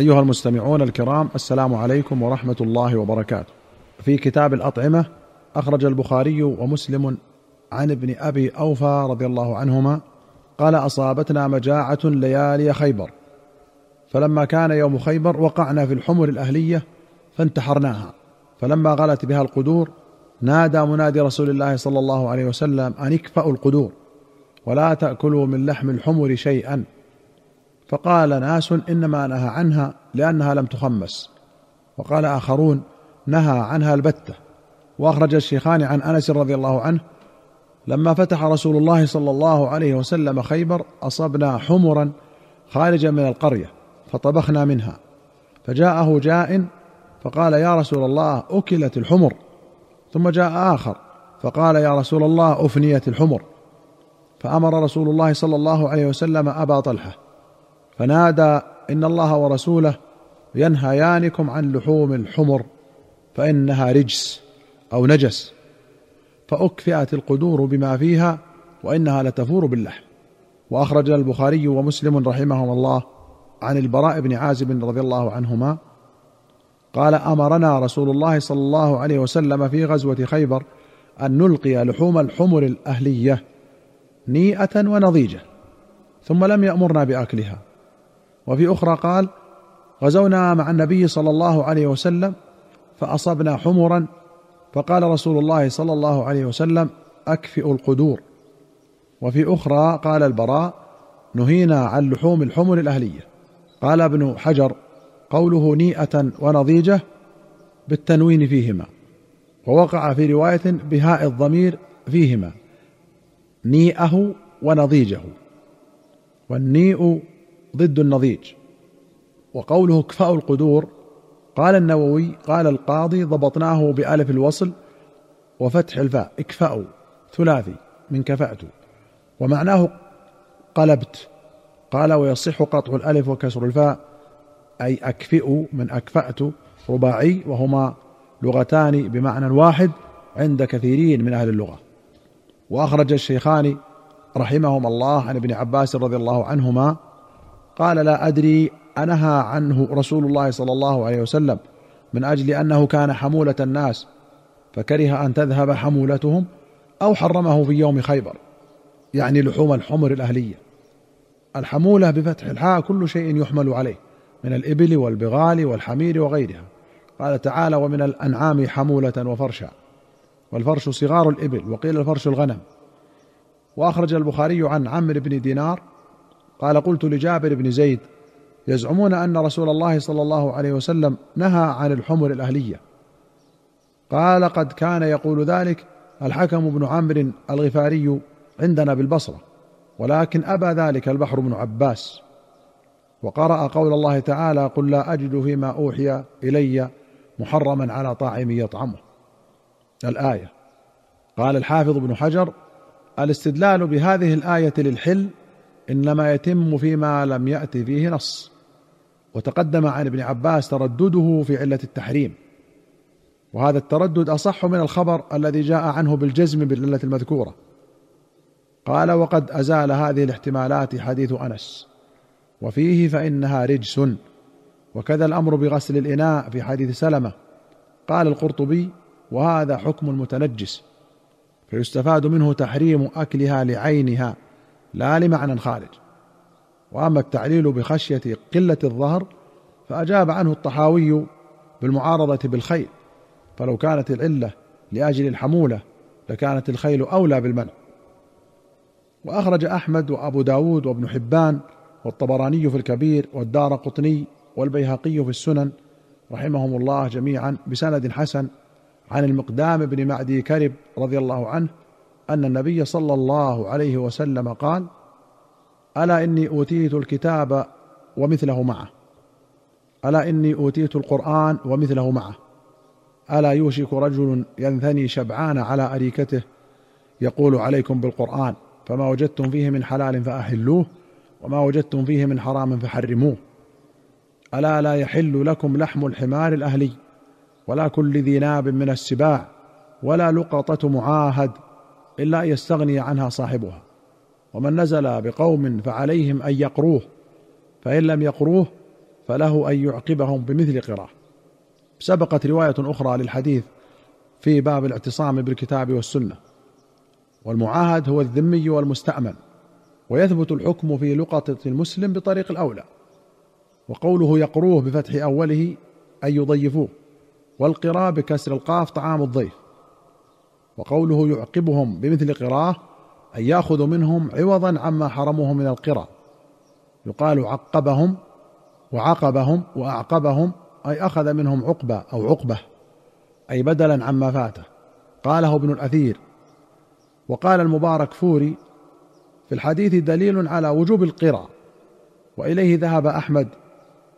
أيها المستمعون الكرام السلام عليكم ورحمة الله وبركاته. في كتاب الأطعمة أخرج البخاري ومسلم عن ابن أبي أوفى رضي الله عنهما قال أصابتنا مجاعة ليالي خيبر. فلما كان يوم خيبر وقعنا في الحمر الأهلية فانتحرناها. فلما غلت بها القدور نادى منادي رسول الله صلى الله عليه وسلم أن اكفأوا القدور ولا تأكلوا من لحم الحمر شيئا. فقال ناس إنما نهى عنها لأنها لم تخمس. وقال آخرون نهى عنها البتة. وأخرج الشيخان عن أنس رضي الله عنه لما فتح رسول الله صلى الله عليه وسلم خيبر أصبنا حمرا خارجا من القرية فطبخنا منها. فجاءه جاء فقال يا رسول الله أكلت الحمر. ثم جاء آخر فقال يا رسول الله أفنيت الحمر. فأمر رسول الله صلى الله عليه وسلم أبا طلحة. فنادى إن الله ورسوله ينهيانكم عن لحوم الحمر فإنها رجس أو نجس فأكفئت القدور بما فيها وإنها لتفور باللحم. وأخرج البخاري ومسلم رحمهما الله عن البراء بن عازب رضي الله عنهما قال أمرنا رسول الله صلى الله عليه وسلم في غزوة خيبر أن نلقي لحوم الحمر الأهلية نيئة ونضيجة ثم لم يأمرنا بأكلها. وفي أخرى قال غزونا مع النبي صلى الله عليه وسلم فأصبنا حمرا فقال رسول الله صلى الله عليه وسلم اكفئوا القدور. وفي أخرى قال البراء نهينا عن لحوم الحمر الأهلية. قال ابن حجر قوله نيئة ونضيجة بالتنوين فيهما ووقع في رواية بهاء الضمير فيهما نيئه ونضيجه. والنيء ضد النضيج. وقوله اكفأوا القدور قال النووي قال القاضي ضبطناه بألف الوصل وفتح الفاء. اكفأوا ثلاثي من كفأت. ومعناه قلبت. قال ويصح قطع الألف وكسر الفاء. أي أكفئوا من أكفأت رباعي وهما لغتان بمعنى واحد عند كثيرين من أهل اللغة. وأخرج الشيخان رحمهما الله عن ابن عباس رضي الله عنهما قال لا أدري أنهى عنه رسول الله صلى الله عليه وسلم من أجل أنه كان حمولة الناس فكره أن تذهب حمولتهم أو حرمه في يوم خيبر يعني لحوم الحمر الأهلية. الحمولة بفتح الحاء كل شيء يحمل عليه من الإبل والبغال والحمير وغيرها. قال تعالى ومن الأنعام حمولة وفرشا. والفرش صغار الإبل وقيل الفرش الغنم. وأخرج البخاري عن عمرو بن دينار قال قلت لجابر بن زيد يزعمون أن رسول الله صلى الله عليه وسلم نهى عن الحمر الأهلية. قال قد كان يقول ذلك الحكم بن عمرو الغفاري عندنا بالبصرة ولكن أبى ذلك البحر بن عباس. وقرأ قول الله تعالى قل لا أجد فيما أوحي إلي محرما على طاعم يطعمه. الآية. قال الحافظ ابن حجر الاستدلال بهذه الآية للحل إنما يتم فيما لم يات فيه نص. وتقدم عن ابن عباس تردده في علة التحريم. وهذا التردد أصح من الخبر الذي جاء عنه بالجزم بالعلة المذكورة. قال وقد أزال هذه الاحتمالات حديث أنس. وفيه فإنها رجس. وكذا الأمر بغسل الإناء في حديث سلمة. قال القرطبي وهذا حكم المتنجس فيستفاد منه تحريم أكلها لعينها. لا لمعنى خارج. وأما التعليل بخشية قلة الظهر فأجاب عنه الطحاوي بالمعارضة بالخيل فلو كانت العلة لأجل الحمولة لكانت الخيل أولى بالمنع. وأخرج أحمد وأبو داود وابن حبان والطبراني في الكبير والدار قطني والبيهقي في السنن رحمهم الله جميعا بسند حسن عن المقدام بن معدي كرب رضي الله عنه أن النبي صلى الله عليه وسلم قال ألا إني أوتيت الكتاب ومثله معه. ألا إني أوتيت القرآن ومثله معه. ألا يوشك رجل ينثني شبعان على أريكته يقول عليكم بالقرآن فما وجدتم فيه من حلال فأحلوه وما وجدتم فيه من حرام فحرموه. ألا لا يحل لكم لحم الحمار الأهلي ولا كل ذي ناب من السباع ولا لقطة معاهد إلا ان يستغني عنها صاحبها. ومن نزل بقوم فعليهم أن يقروه فإن لم يقروه فله أن يعقبهم بمثل قراه سبقت رواية أخرى للحديث في باب الاعتصام بالكتاب والسنة. والمعاهد هو الذمي والمستأمن ويثبت الحكم في لقطة المسلم بطريق الأولى. وقوله يقروه بفتح أوله أي يضيفوه والقراء بكسر القاف طعام الضيف. وقوله يعقبهم بمثل قراه أن يأخذ منهم عوضا عما حرموه من القرى. يقال عقبهم وعقبهم وأعقبهم أي أخذ منهم عقبة أو عقبة أي بدلا عما فاته. قاله ابن الأثير. وقال المبارك فوري في الحديث دليل على وجوب القرى وإليه ذهب أحمد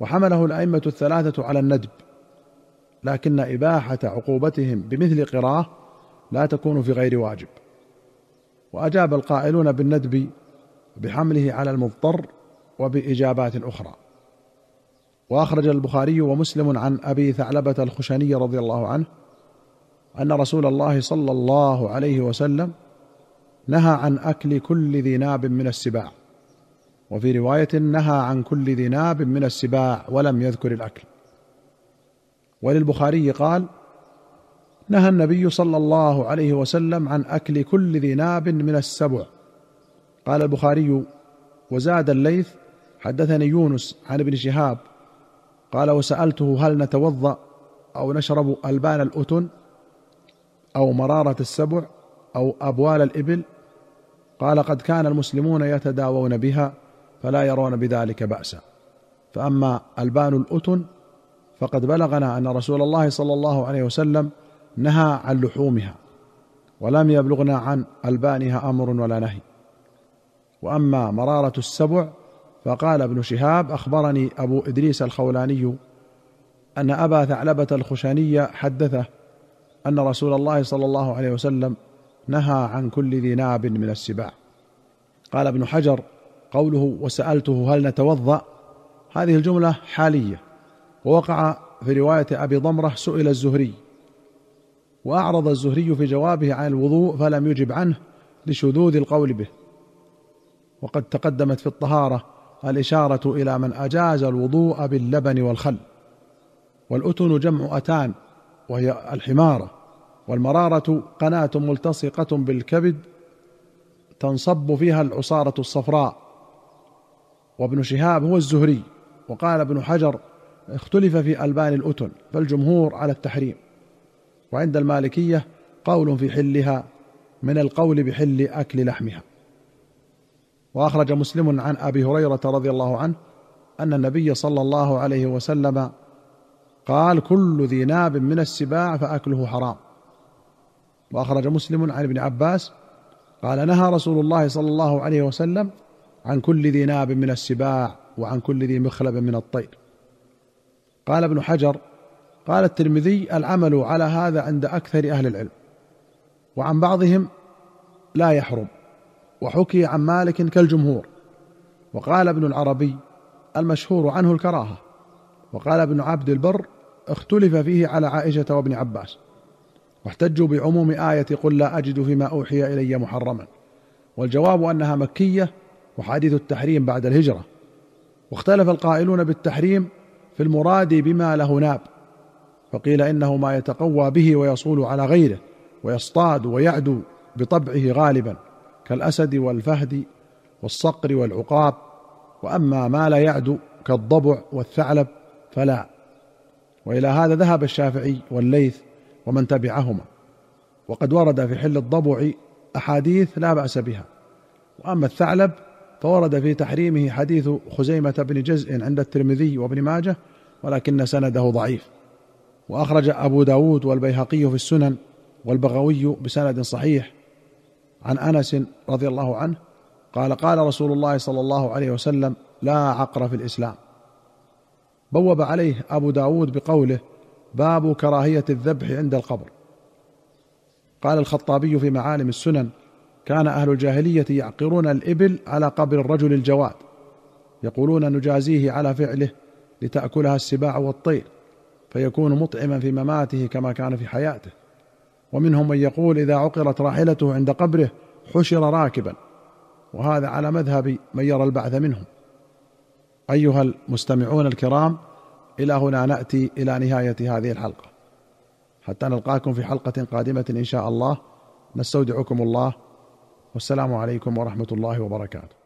وحمله الأئمة الثلاثة على الندب. لكن إباحة عقوبتهم بمثل قراه لا تكون في غير واجب. وأجاب القائلون بالندب بحمله على المضطر وبإجابات أخرى. وأخرج البخاري ومسلم عن أبي ثعلبة الخشني رضي الله عنه أن رسول الله صلى الله عليه وسلم نهى عن أكل كل ذي ناب من السباع. وفي رواية نهى عن كل ذي ناب من السباع ولم يذكر الأكل. وللبخاري قال نهى النبي صلى الله عليه وسلم عن أكل كل ذي ناب من السبع. قال البخاري وزاد الليث حدثني يونس عن ابن شهاب. قال وسألته هل نتوضأ أو نشرب ألبان الأتن أو مرارة السبع أو أبوال الإبل؟ قال قد كان المسلمون يتداوون بها فلا يرون بذلك بأسا. فأما ألبان الأتن فقد بلغنا أن رسول الله صلى الله عليه وسلم نهى عن لحومها ولم يبلغنا عن ألبانها أمر ولا نهي. وأما مرارة السبع فقال ابن شهاب أخبرني أبو إدريس الخولاني أن أبا ثعلبة الخشني حدثه أن رسول الله صلى الله عليه وسلم نهى عن كل ذي ناب من السباع. قال ابن حجر قوله وسألته هل نتوضأ؟ هذه الجملة حالية ووقع في رواية أبي ضمرة سئل الزهري. وأعرض الزهري في جوابه عن الوضوء فلم يجب عنه لشذوذ القول به. وقد تقدمت في الطهارة الإشارة إلى من أجاز الوضوء باللبن والخل. والأتن جمع أتان وهي الحمارة. والمرارة قناة ملتصقة بالكبد تنصب فيها العصارة الصفراء. وابن شهاب هو الزهري وقال ابن حجر اختلف في ألبان الأتن فالجمهور على التحريم. وعند المالكية قول في حلها من القول بحل أكل لحمها. وأخرج مسلم عن أبي هريرة رضي الله عنه أن النبي صلى الله عليه وسلم قال كل ذي ناب من السباع فأكله حرام. وأخرج مسلم عن ابن عباس قال نهى رسول الله صلى الله عليه وسلم عن كل ذي ناب من السباع وعن كل ذي مخلب من الطير. قال ابن حجر قال الترمذي العمل على هذا عند أكثر أهل العلم وعن بعضهم لا يحرم وحكي عن مالك كالجمهور وقال ابن العربي المشهور عنه الكراهة وقال ابن عبد البر اختلف فيه على عائشة وابن عباس واحتجوا بعموم آية قل لا أجد فيما أوحي إلي محرما والجواب أنها مكية وحديث التحريم بعد الهجرة واختلف القائلون بالتحريم في المراد بما له ناب فقيل إنه ما يتقوى به ويصول على غيره ويصطاد ويعدو بطبعه غالبا كالأسد والفهد والصقر والعقاب وأما ما لا يعدو كالضبع والثعلب فلا. وإلى هذا ذهب الشافعي والليث ومن تبعهما. وقد ورد في حل الضبع أحاديث لا بأس بها. وأما الثعلب فورد في تحريمه حديث خزيمة بن جزء عند الترمذي وابن ماجه ولكن سنده ضعيف. وأخرج أبو داود والبيهقي في السنن والبغوي بسند صحيح عن أنس رضي الله عنه قال قال رسول الله صلى الله عليه وسلم لا عقر في الإسلام. بوب عليه أبو داود بقوله باب كراهية الذبح عند القبر. قال الخطابي في معالم السنن كان أهل الجاهلية يعقرون الإبل على قبر الرجل الجواد يقولون نجازيه على فعله لتأكلها السباع والطير. فيكون مطعما في مماته كما كان في حياته. ومنهم من يقول إذا عقرت راحلته عند قبره حشر راكبا. وهذا على مذهب من يرى البعث منهم. أيها المستمعون الكرام إلى هنا نأتي إلى نهاية هذه الحلقة. حتى نلقاكم في حلقة قادمة إن شاء الله. نستودعكم الله. والسلام عليكم ورحمة الله وبركاته.